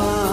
Oh.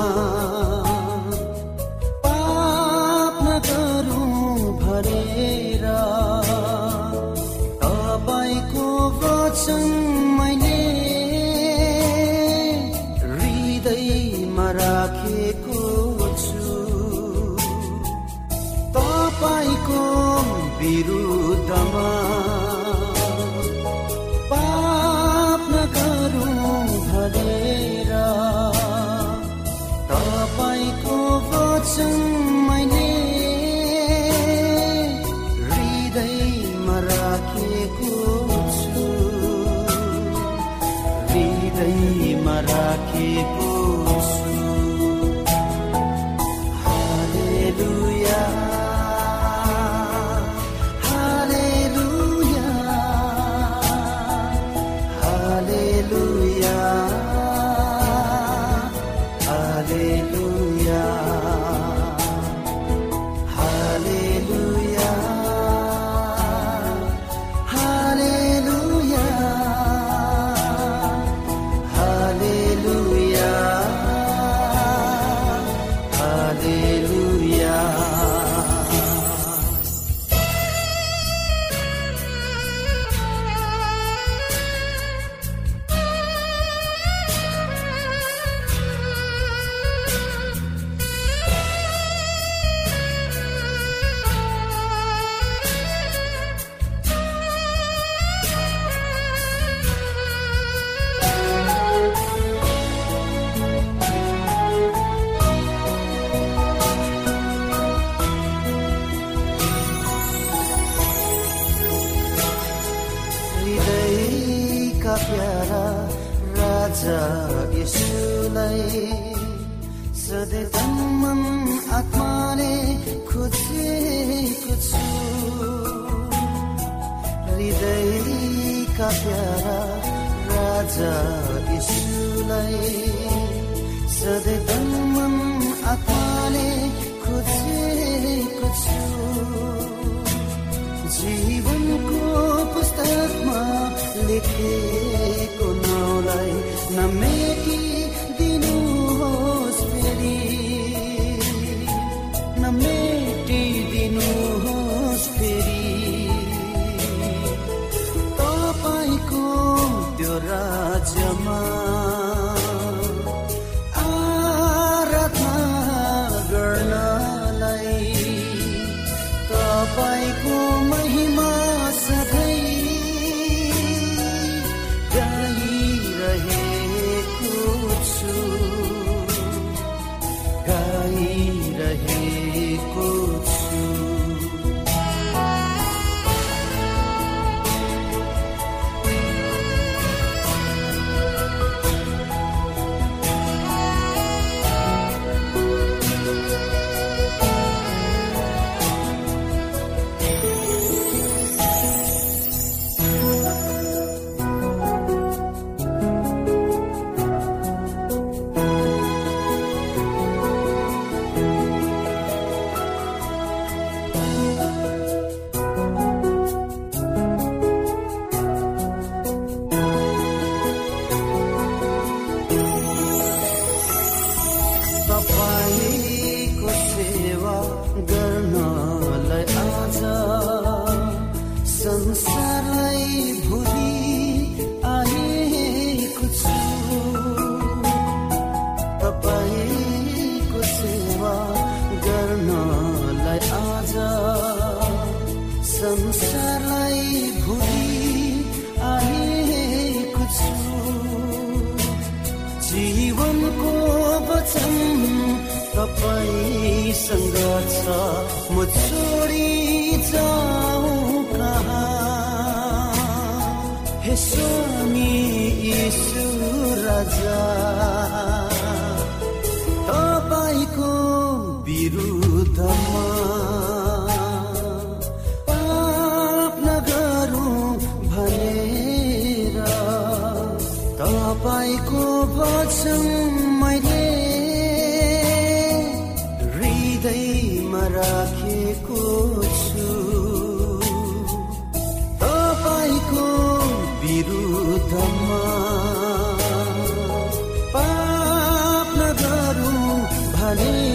संसारलाई भुली आएको छु। जीवनको वचन तपाईँसँग छ। म छोडी जाउँ कहाँ? हे स्वामी राजा। भनेर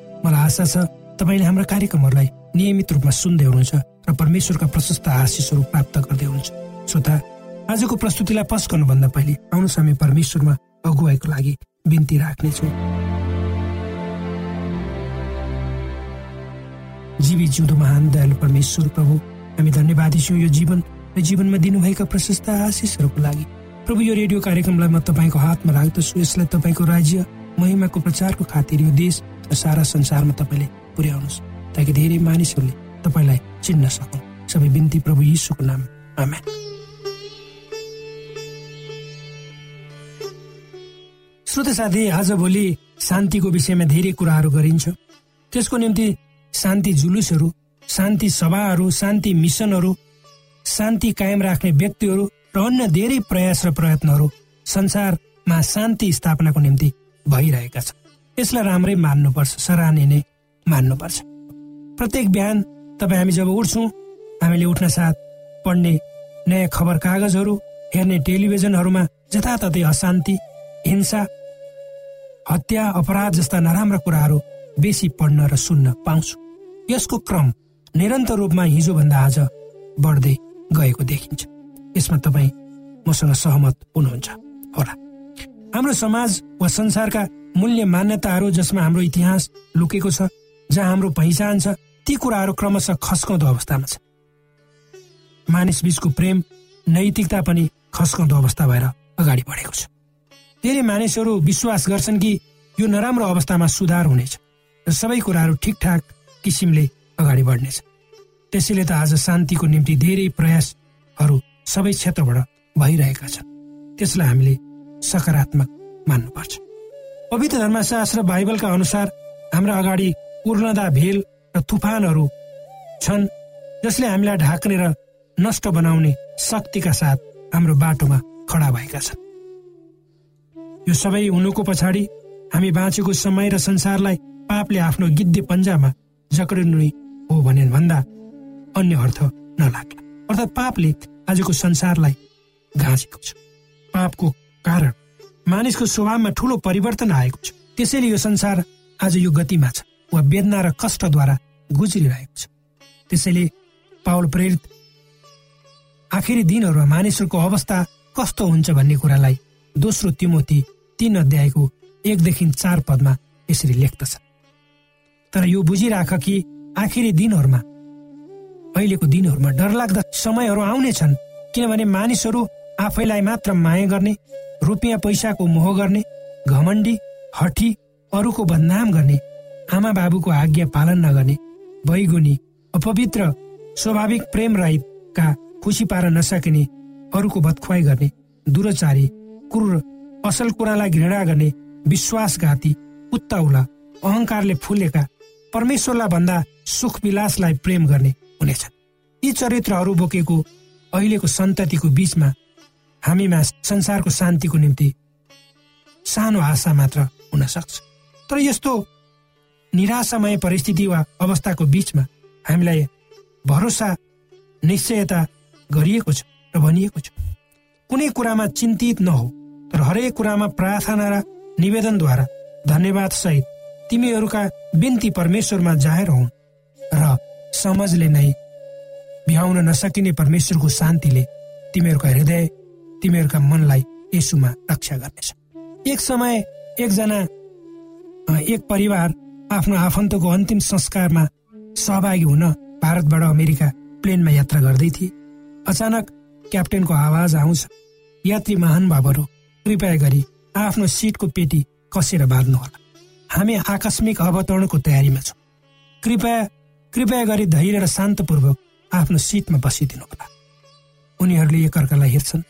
मलाई आशा छ तपाईँले हाम्रा कार्यक्रमहरूलाई नियमित रूपमा सुन्दै हुनुहुन्छ र परमेश्वरका प्रशस्त आशिषहरू प्राप्त गर्दै हुनुहुन्छ। श्रोता आजको प्रस्तुतिलाई पस गर्नुभन्दा पहिले आउनुहोस् हामी परमेश्वरमा अगुवाईको लागि बिन्ती राख्नेछौँ। जीवी जिउँदो महान दयालु परमेश्वर प्रभु हामी धन्यवादी छौँ यो जीवन र जीवनमा दिनुभएका प्रशस्त आशिषहरूको लागि। प्रभु यो रेडियो कार्यक्रमलाई म तपाईँको हातमा राख्दछु। यसलाई तपाईँको राज्य महिमाको प्रचारको खातिर यो देश सारा संसारमा तपाईँले पुर्याउनुहोस्। ताकि धेरै मानिसहरूले तपाईँलाई चिन्न सकुन्। सबै बिन्ती प्रभु यीशुको नाम। आमेन। श्रोत साथी आजभोलि शान्तिको विषयमा धेरै कुराहरू गरिन्छ। त्यसको निम्ति शान्ति जुलुसहरू शान्ति सभाहरू शान्ति मिसनहरू शान्ति कायम राख्ने व्यक्तिहरू र अन्य धेरै प्रयास र प्रयत्नहरू संसारमा शान्ति स्थापनाको निम्ति भइरहेका छन्। यसलाई राम्रै मान्नुपर्छ सराहने नै मान्नुपर्छ। प्रत्येक बिहान तपाईँ हामी जब उठ्छौँ हामीले उठ्न साथ पढ्ने नयाँ खबर कागजहरू हेर्ने टेलिभिजनहरूमा जताततै अशान्ति हिंसा हत्या अपराध जस्ता नराम्रा कुराहरू बेसी पढ्न र सुन्न पाउँछु। यसको क्रम निरन्तर रूपमा हिजोभन्दा आज बढ्दै गएको देखिन्छ। यसमा तपाईँ मसँग सहमत हुनुहुन्छ। होला। हाम्रो समाज वा संसारका मूल्य मान्यताहरू जसमा हाम्रो इतिहास लुकेको छ जहाँ हाम्रो पहिचान छ ती कुराहरू क्रमशः खस्काउँदो अवस्थामा छ। मानिस बीचको प्रेम नैतिकता पनि खस्काउँदो अवस्था भएर अगाडि बढेको छ। धेरै मानिसहरू विश्वास गर्छन् कि यो नराम्रो अवस्थामा सुधार हुनेछ र सबै कुराहरू ठिकठाक किसिमले अगाडि बढ्नेछ। त्यसैले त आज शान्तिको निम्ति धेरै प्रयासहरू सबै क्षेत्रबाट भइरहेका छन्। त्यसलाई हामीले सकारात्मक मान्नुपर्छ। पवित्र धर्मशास्त्र बाइबलका अनुसार हाम्रा अगाडि उर्लदा भेल र तुफानहरू छन् जसले हामीलाई ढाक्ने र नष्ट बनाउने शक्तिका साथ हाम्रो बाटोमा खडा भएका छन्। यो सबै हुनुको पछाडि हामी बाँचेको समय र संसारलाई पापले आफ्नो गिद्धे पन्जामा जक्रिनु हो भने भन्दा अन्य अर्थ नलाग्ला। अर्थात् पापले आजको संसारलाई घाँसेको छ। पापको कारण मानिसको स्वभावमा ठूलो परिवर्तन आएको छ। त्यसैले यो संसार आज यो गतिमा छ वा वेदना र कष्टद्वारा गुज्रिरहेको छ। त्यसैले पावल प्रेरित आखिरी दिनहरूमा मानिसहरूको अवस्था कस्तो हुन्छ भन्ने कुरालाई दोस्रो तिमोती तीन अध्यायको एकदेखि चार पदमा यसरी लेख्दछ। तर यो बुझिराख कि आखिरी दिनहरूमा अहिलेको दिनहरूमा डरलाग्दा समयहरू आउने छन् किनभने मानिसहरू आफैलाई मात्र माया गर्ने रुपियाँ पैसाको मोह गर्ने घमण्डी हठी अरूको बदनाम गर्ने आमा बाबुको आज्ञा पालन नगर्ने वैगुणी अपवित्र स्वाभाविक प्रेम रहितका खुसी पार नसकिने अरूको बदखुवाई गर्ने दुराचारी क्रूर असल कुरालाई घृणा गर्ने विश्वासघाती उत्ताउला अहङ्कारले फुलेका परमेश्वरलाई भन्दा सुख विलासलाई प्रेम गर्ने हुनेछन्। यी चरित्रहरू बोकेको अहिलेको सन्ततिको बीचमा हामीमा संसारको शान्तिको निम्ति सानो आशा मात्र हुन सक्छ। तर यस्तो निराशामय परिस्थिति वा अवस्थाको बीचमा हामीलाई भरोसा निश्चयता गरिएको छ र भनिएको छ। कुनै कुरामा चिन्तित नहो तर हरेक कुरामा प्रार्थना र निवेदनद्वारा धन्यवाद सहित तिमीहरूका बिन्ती परमेश्वरमा जाहेर हुन् र समझले नै भ्याउन नसकिने परमेश्वरको शान्तिले तिमीहरूका हृदय तिमीहरूका मनलाई यसुमा रक्षा गर्नेछ। एक समय एकजना एक परिवार आफ्नो आफन्तको अन्तिम संस्कारमा सहभागी हुन भारतबाट अमेरिका प्लेनमा यात्रा गर्दै थिए। अचानक क्याप्टेनको आवाज आउँछ यात्री महानुभावहरू कृपया गरी आफ्नो सिटको पेटी कसेर बाँध्नुहोला। हामी आकस्मिक अवतरणको तयारीमा छौँ। कृपया कृपया गरी धैर्य र शान्तपूर्वक आफ्नो सिटमा बसिदिनु होला उनीहरूले एकअर्कालाई हेर्छन्।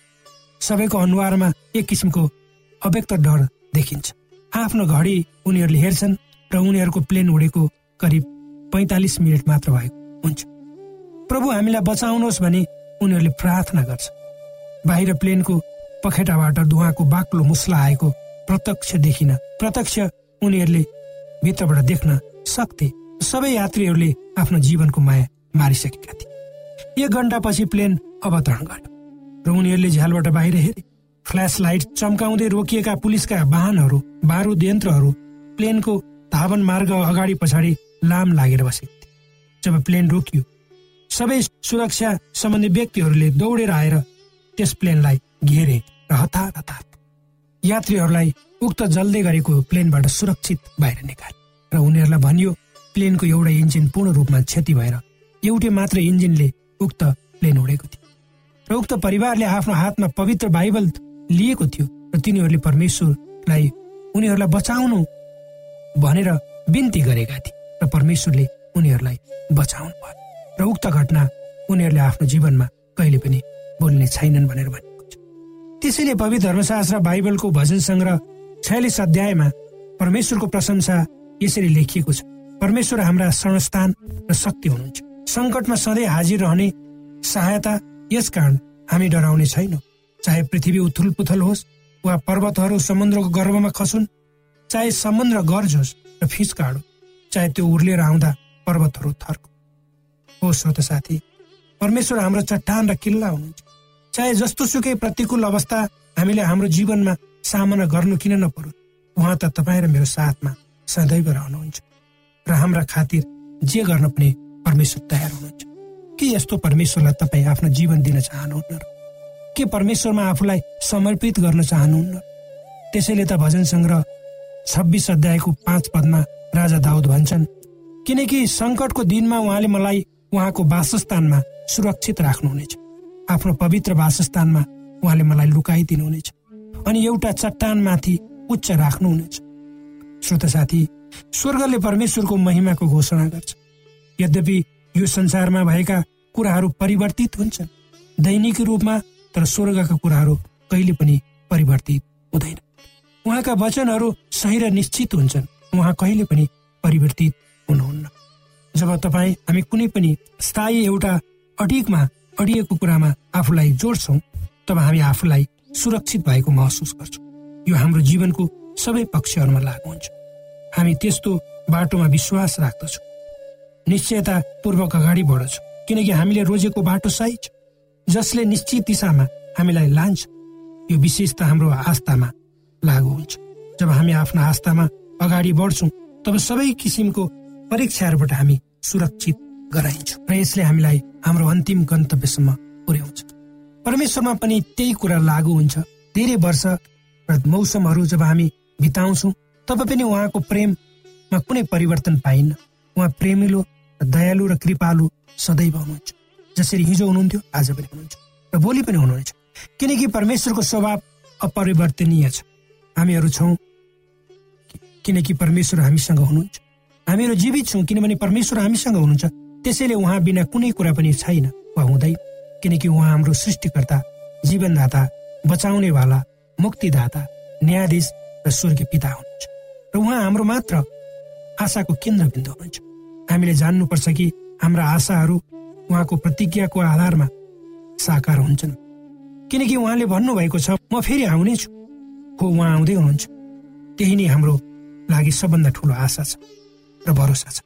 सबैको अनुहारमा एक किसिमको अव्यक्त डर देखिन्छ। आफ्नो घडी उनीहरूले हेर्छन् र उनीहरूको प्लेन उडेको करिब पैँतालिस मिनट मात्र भएको हुन्छ। प्रभु हामीलाई बचाउनुहोस् भने उनीहरूले प्रार्थना गर्छ। बाहिर प्लेनको पखेटाबाट धुवाको बाक्लो मुस्ला आएको प्रत्यक्ष देखिन प्रत्यक्ष उनीहरूले भित्रबाट देख्न सक्थे। सबै यात्रीहरूले आफ्नो जीवनको माया मारिसकेका थिए। एक घन्टापछि प्लेन अवतरण गर्यो र उनीहरूले झ्यालबाट बाहिर हेरे। फ्ल्यास लाइट चम्काउँदै रोकिएका पुलिसका वाहनहरू बारुद यन्त्रहरू प्लेनको धावन मार्ग अगाडि पछाडि लाम लागेर बसेको थिए जब प्लेन रोकियो सबै सुरक्षा सम्बन्धी व्यक्तिहरूले दौडेर आएर त्यस प्लेनलाई घेरे र हतार हतार। यात्रीहरूलाई उक्त जल्दै गरेको प्लेनबाट सुरक्षित बाहिर निकाले र उनीहरूलाई भनियो प्लेनको एउटा इन्जिन पूर्ण रूपमा क्षति भएर एउटै मात्र इन्जिनले उक्त प्लेन उडेको थियो। र उक्त परिवारले आफ्नो हातमा पवित्र बाइबल लिएको थियो र तिनीहरूले परमेश्वरलाई उनीहरूलाई बचाउनु भनेर बिन्ती गरेका थिए र परमेश्वरले उनीहरूलाई बचाउनु भयो। र उक्त घटना उनीहरूले आफ्नो जीवनमा कहिले पनि बोल्ने छैनन् भनेर भनेको छ। त्यसैले पवित्र धर्मशास्त्र बाइबलको भजन सङ्ग्रह छयालिस अध्यायमा परमेश्वरको प्रशंसा यसरी लेखिएको छ। परमेश्वर हाम्रा संस्थान र शक्ति हुनुहुन्छ। सङ्कटमा सधैँ हाजिर रहने सहायता यस कारण हामी डराउने छैनौँ। चाहे पृथ्वी उथुल पुथल होस् वा पर्वतहरू समुद्रको गर्भमा खसुन् चाहे समुद्र गर्जोस् र फिस काडो चाहे त्यो उर्लिएर आउँदा पर्वतहरू थर्को हो श्रोत साथी परमेश्वर हाम्रो चट्टान र किल्ला हुनुहुन्छ। चाहे जस्तो सुकै प्रतिकूल अवस्था हामीले हाम्रो जीवनमा सामना गर्नु किन नपरोस् उहाँ त तपाईँ र मेरो साथमा सदैव रहनुहुन्छ। र हाम्रा खातिर जे गर्न पनि परमेश्वर तयार हुनुहुन्छ। के यस्तो परमेश्वरलाई तपाईँ आफ्नो जीवन दिन चाहनुहुन्न? के परमेश्वरमा आफूलाई समर्पित गर्न चाहनुहुन्न? त्यसैले त भजन सङ्ग्रह छब्बिस अध्यायको पाँच पदमा राजा दाउद भन्छन् किनकि सङ्कटको दिनमा उहाँले मलाई उहाँको वासस्थानमा सुरक्षित राख्नुहुनेछ। आफ्नो पवित्र वासस्थानमा उहाँले मलाई लुकाइदिनुहुनेछ अनि एउटा चट्टानमाथि उच्च राख्नुहुनेछ। श्रोत साथी स्वर्गले परमेश्वरको महिमाको घोषणा गर्छ। यद्यपि यो संसारमा भएका कुराहरू परिवर्तित हुन्छन्। दैनिक रूपमा तर स्वर्गका कुराहरू कहिले पनि परिवर्तित हुँदैन। उहाँका वचनहरू सही र निश्चित हुन्छन्। उहाँ कहिले पनि परिवर्तित हुनुहुन्न। जब तपाईँ हामी कुनै पनि स्थायी एउटा अडिगमा अडिएको कुरामा आफूलाई जोड्छौँ तब हामी आफूलाई सुरक्षित भएको महसुस गर्छौँ। यो हाम्रो जीवनको सबै पक्षहरूमा लागु हुन्छ। हामी त्यस्तो बाटोमा विश्वास राख्दछौँ। निश्चयता पूर्वक अगाडि बढ्छौँ किनकि हामीले रोजेको बाटो सही छ जसले निश्चित दिशामा हामीलाई लान्छ यो विशेषता हाम्रो आस्थामा लागु हुन्छ। जब हामी आफ्नो आस्थामा अगाडि बढ्छौँ तब सबै किसिमको परीक्षाहरूबाट हामी सुरक्षित गराइन्छौँ र यसले हामीलाई हाम्रो अन्तिम गन्तव्यसम्म पुर्याउँछ। परमेश्वरमा पनि त्यही कुरा लागु हुन्छ। धेरै वर्ष र मौसमहरू जब हामी बिताउँछौँ तब पनि उहाँको प्रेममा कुनै परिवर्तन पाइन्न। उहाँ प्रेमिलो दयालु र कृपालु सदैव हुनुहुन्छ। जसरी हिजो हुनुहुन्थ्यो आज पनि हुनुहुन्छ र भोलि पनि हुनुहुन्छ। किनकि परमेश्वरको स्वभाव अपरिवर्तनीय छ। हामीहरू छौँ किनकि परमेश्वर हामीसँग हुनुहुन्छ। हामीहरू जीवित छौँ किनभने परमेश्वर हामीसँग हुनुहुन्छ। त्यसैले उहाँ बिना कुनै कुरा पनि छैन वा हुँदै किनकि उहाँ हाम्रो सृष्टिकर्ता जीवनदाता बचाउनेवाला मुक्तिदाता न्यायाधीश र स्वर्गीय पिता हुनुहुन्छ। र उहाँ हाम्रो मात्र आशाको केन्द्रबिन्दु हुनुहुन्छ हामीले जान्नुपर्छ कि हाम्रा आशाहरू उहाँको प्रतिज्ञाको आधारमा साकार हुन्छन्। किनकि उहाँले भन्नुभएको छ म फेरि आउनेछु। हो उहाँ आउँदै हुनुहुन्छ। त्यही नै हाम्रो लागि सबभन्दा ठुलो आशा छ र भरोसा छ।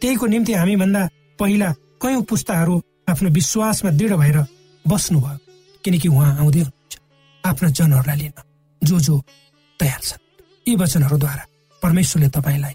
त्यहीको निम्ति हामीभन्दा पहिला कयौँ पुस्ताहरू आफ्नो विश्वासमा दृढ भएर बस्नुभयो किनकि उहाँ आउँदै हुनुहुन्छ। आफ्ना जनहरूलाई लिन जो जो तयार छन्। यी वचनहरूद्वारा परमेश्वरले तपाईँलाई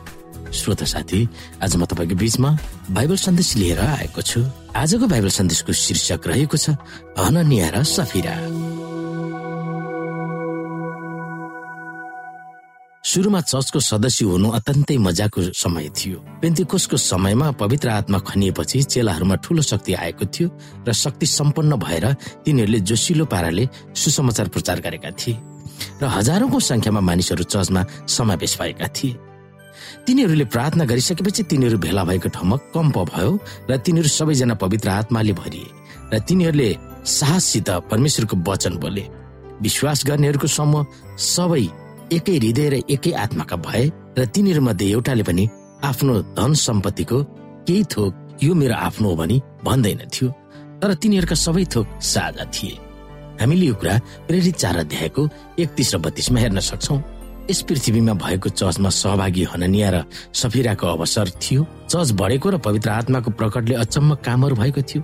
श्रोता साथी आज म तपाईँको बीचमा बाइबल सन्देश लिएर आएको छु। आजको बाइबल सन्देशको शीर्षक रहेको छ र सफिरा। सुरुमा चर्चको सदस्य हुनु अत्यन्तै मजाको समय थियो। पेन्तिकोसको समयमा पवित्र आत्मा खनिएपछि चेलाहरूमा ठूलो शक्ति आएको थियो र शक्ति सम्पन्न भएर तिनीहरूले जोसिलो पाराले सुसमाचार प्रचार गरेका थिए र हजारौंको संख्यामा मानिसहरू चर्चमा समावेश भएका थिए। तिनीहरूले प्रार्थना गरिसकेपछि तिनीहरू भेला भएको ठाउँमा कम्प भयो र तिनीहरू सबैजना पवित्र आत्माले भरिए र तिनीहरूले साहससित परमेश्वरको वचन बोले। विश्वास गर्नेहरूको समूह सबै एकै हृदय र एकै आत्माका भए र तिनीहरू मध्ये एउटाले पनि आफ्नो धन सम्पत्तिको केही थोक यो मेरो आफ्नो हो भनी भन्दैन थियो तर तिनीहरूका सबै थोक साझा थिए। हामीले यो कुरा प्रेरित चार अध्यायको एकतिस र बत्तीसमा हेर्न सक्छौ। यस पृथ्वीमा भएको चर्चमा सहभागी हननिया र सफिराको अवसर थियो। चर्च बढेको र पवित्र आत्माको प्रकटले अचम्म कामहरू भएको थियो।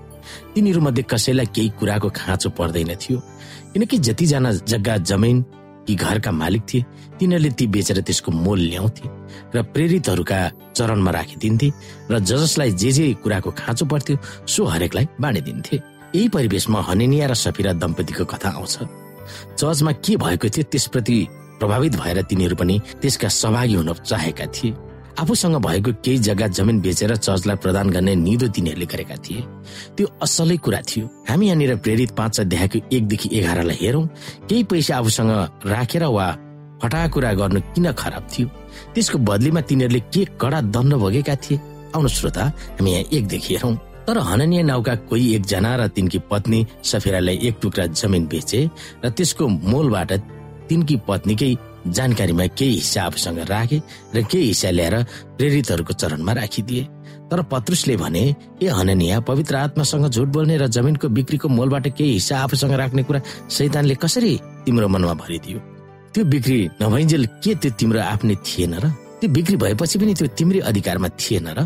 तिनीहरू मध्ये कसैलाई केही कुराको खाँचो पर्दैन थियो। किनकि जतिजना जग्गा जमिन कि घरका मालिक थिए तिनीहरूले ती बेचेर त्यसको मोल ल्याउँथे र प्रेरितहरूका चरणमा राखिदिन्थे र ज जसलाई जे जे कुराको खाँचो पर्थ्यो सो हरेकलाई बाँडिदिन्थे। यही परिवेशमा हनेनिया र सफिरा दम्पतिको कथा आउँछ। चर्चमा के भएको थियो त्यसप्रति प्रभावित भएर तिनीहरू पनि त्यसका सहभागी हुन चाहेका थिए। आफूसँग भएको केही जग्गा जमिन बेचेर चर्चलाई प्रदान गर्ने निदो तिनीहरूले गरेका थिए। त्यो असलै कुरा थियो। हामी यहाँनिर प्रेरित पाँच अध्यायको एकदेखि एघारलाई हेरौँ। केही पैसा आफूसँग राखेर वा फटा कुरा गर्नु किन खराब थियो? त्यसको बदलीमा तिनीहरूले के कडा दण्ड भोगेका थिए? आउनु श्रोता हामी यहाँ एकदेखि हेरौँ। तर हननीय नाउका कोही एकजना र तिनकी पत्नी सफेरालाई एक टुक्रा जमिन बेचे र त्यसको मोलबाट तिनकी पत्नीकै जानकारीमा केही हिस्सा आफूसँग राखे र केही हिस्सा ल्याएर प्रेरितहरूको चरणमा राखिदिए। तर पत्रुसले भने ए हननिया पवित्र आत्मासँग झुट बोल्ने र जमिनको बिक्रीको मोलबाट केही हिस्सा आफूसँग राख्ने कुरा शैतानले कसरी तिम्रो मनमा भरिदियो? त्यो बिक्री नभइन्जेल के त्यो तिम्रो आफ्नै थिएन र? त्यो बिक्री भएपछि पनि त्यो तिम्रै अधिकारमा थिएन र?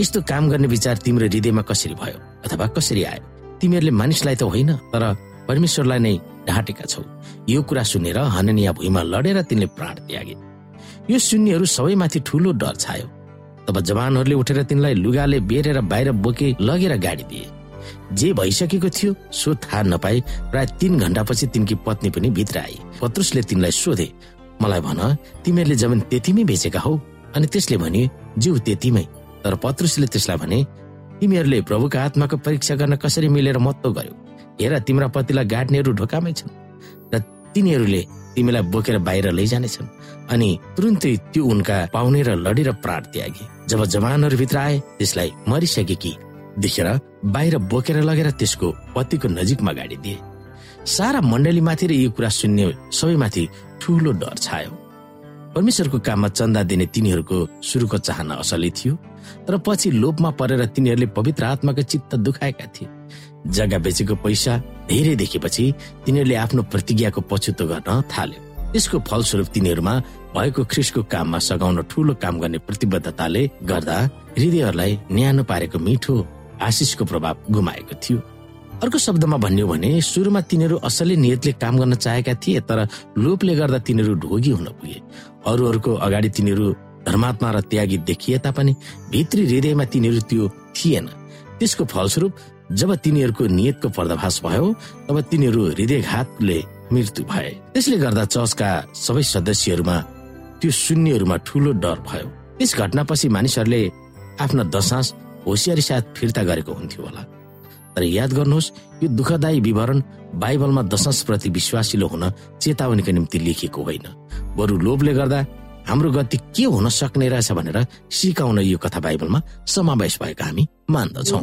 यस्तो काम गर्ने विचार तिम्रो हृदयमा कसरी भयो अथवा कसरी आयो? तिमीहरूले मानिसलाई त होइन तर परमेश्वरलाई नै ढाँटेका छौ। यो कुरा सुनेर हननिया भुइँमा लडेर तिनले प्राण त्यागे। यो सुन्नेहरू सबैमाथि ठूलो डर छायो। तब जवानहरूले उठेर तिनलाई लुगाले बेरेर बाहिर बोके लगेर गाडी दिए। जे भइसकेको थियो सो थाहा नपाई प्राय तीन घण्टापछि तिनकी पत्नी पनि भित्र आई। पत्रुसले तिनलाई सोधे मलाई भन तिमीहरूले जमिन त्यतिमै बेचेका हौ? अनि त्यसले भने जिउ त्यतिमै। तर पत्रुसले त्यसलाई भने तिमीहरूले प्रभुका आत्माको परीक्षा गर्न कसरी मिलेर मत्तो गर्यो? हेर तिम्रा पतिलाई गाड्नेहरू ढोकामै छन् र तिनीहरूले तिमीलाई बोकेर बाहिर लैजानेछन् अनि तुरुन्तै त्यो उनका पाउने र लडेर प्राण त्यागे। जब जवानहरू भित्र आए त्यसलाई मरिसकेकी देखेर बाहिर बोकेर लगेर त्यसको पतिको नजिकमा गाडी दिए। सारा मण्डलीमाथि र यो कुरा सुन्ने सबैमाथि ठूलो डर छायो। परमेश्वरको काममा चन्दा दिने तिनीहरूको सुरुको चाहना असली थियो तर पछि लोभमा परेर तिनीहरूले पवित्र आत्माको चित्त दुखाएका थिए। जग्गा बेचेको पैसा धेरै देखेपछि तिनीहरूले आफ्नो प्रतिज्ञाको पछुतो गर्न थाल्यो यसको फलस्वरूप तिनीहरूमा भएको ख्रिसको काममा सघाउन ठूलो काम गर्ने प्रतिबद्धताले गर्दा हृदयहरूलाई न्यानो पारेको मिठो आशिषको प्रभाव गुमाएको थियो। अर्को शब्दमा भन्यो भने सुरुमा तिनीहरू असली नियतले काम गर्न चाहेका थिए तर लोभले गर्दा तिनीहरू ढोगी हुन पुगे। अरूहरूको अगाडि तिनीहरू धर्मात्मा र त्यागी देखिए तापनि भित्री हृदयमा तिनीहरू त्यो थिएन। त्यसको फलस्वरूप जब तिनीहरूको नियतको पर्दाभास भयो तब तिनीहरू हृदयघातले मृत्यु भए। त्यसले गर्दा चर्चका सबै सदस्यहरूमा त्यो शून्यहरूमा ठूलो डर भयो। त्यस घटनापछि मानिसहरूले आफ्ना दशांश होसियारी साथ फिर्ता गरेको हुन्थ्यो होला। तर याद गर्नुहोस् यो दुःखदायी विवरण बाइबलमा दशांश प्रति विश्वासिलो हुन चेतावनीको निम्ति लेखिएको होइन। बरु लोभले गर्दा हाम्रो गति के हुन सक्ने रहेछ भनेर सिकाउन यो कथा बाइबलमा समावेश भएको हामी मान्दछौँ।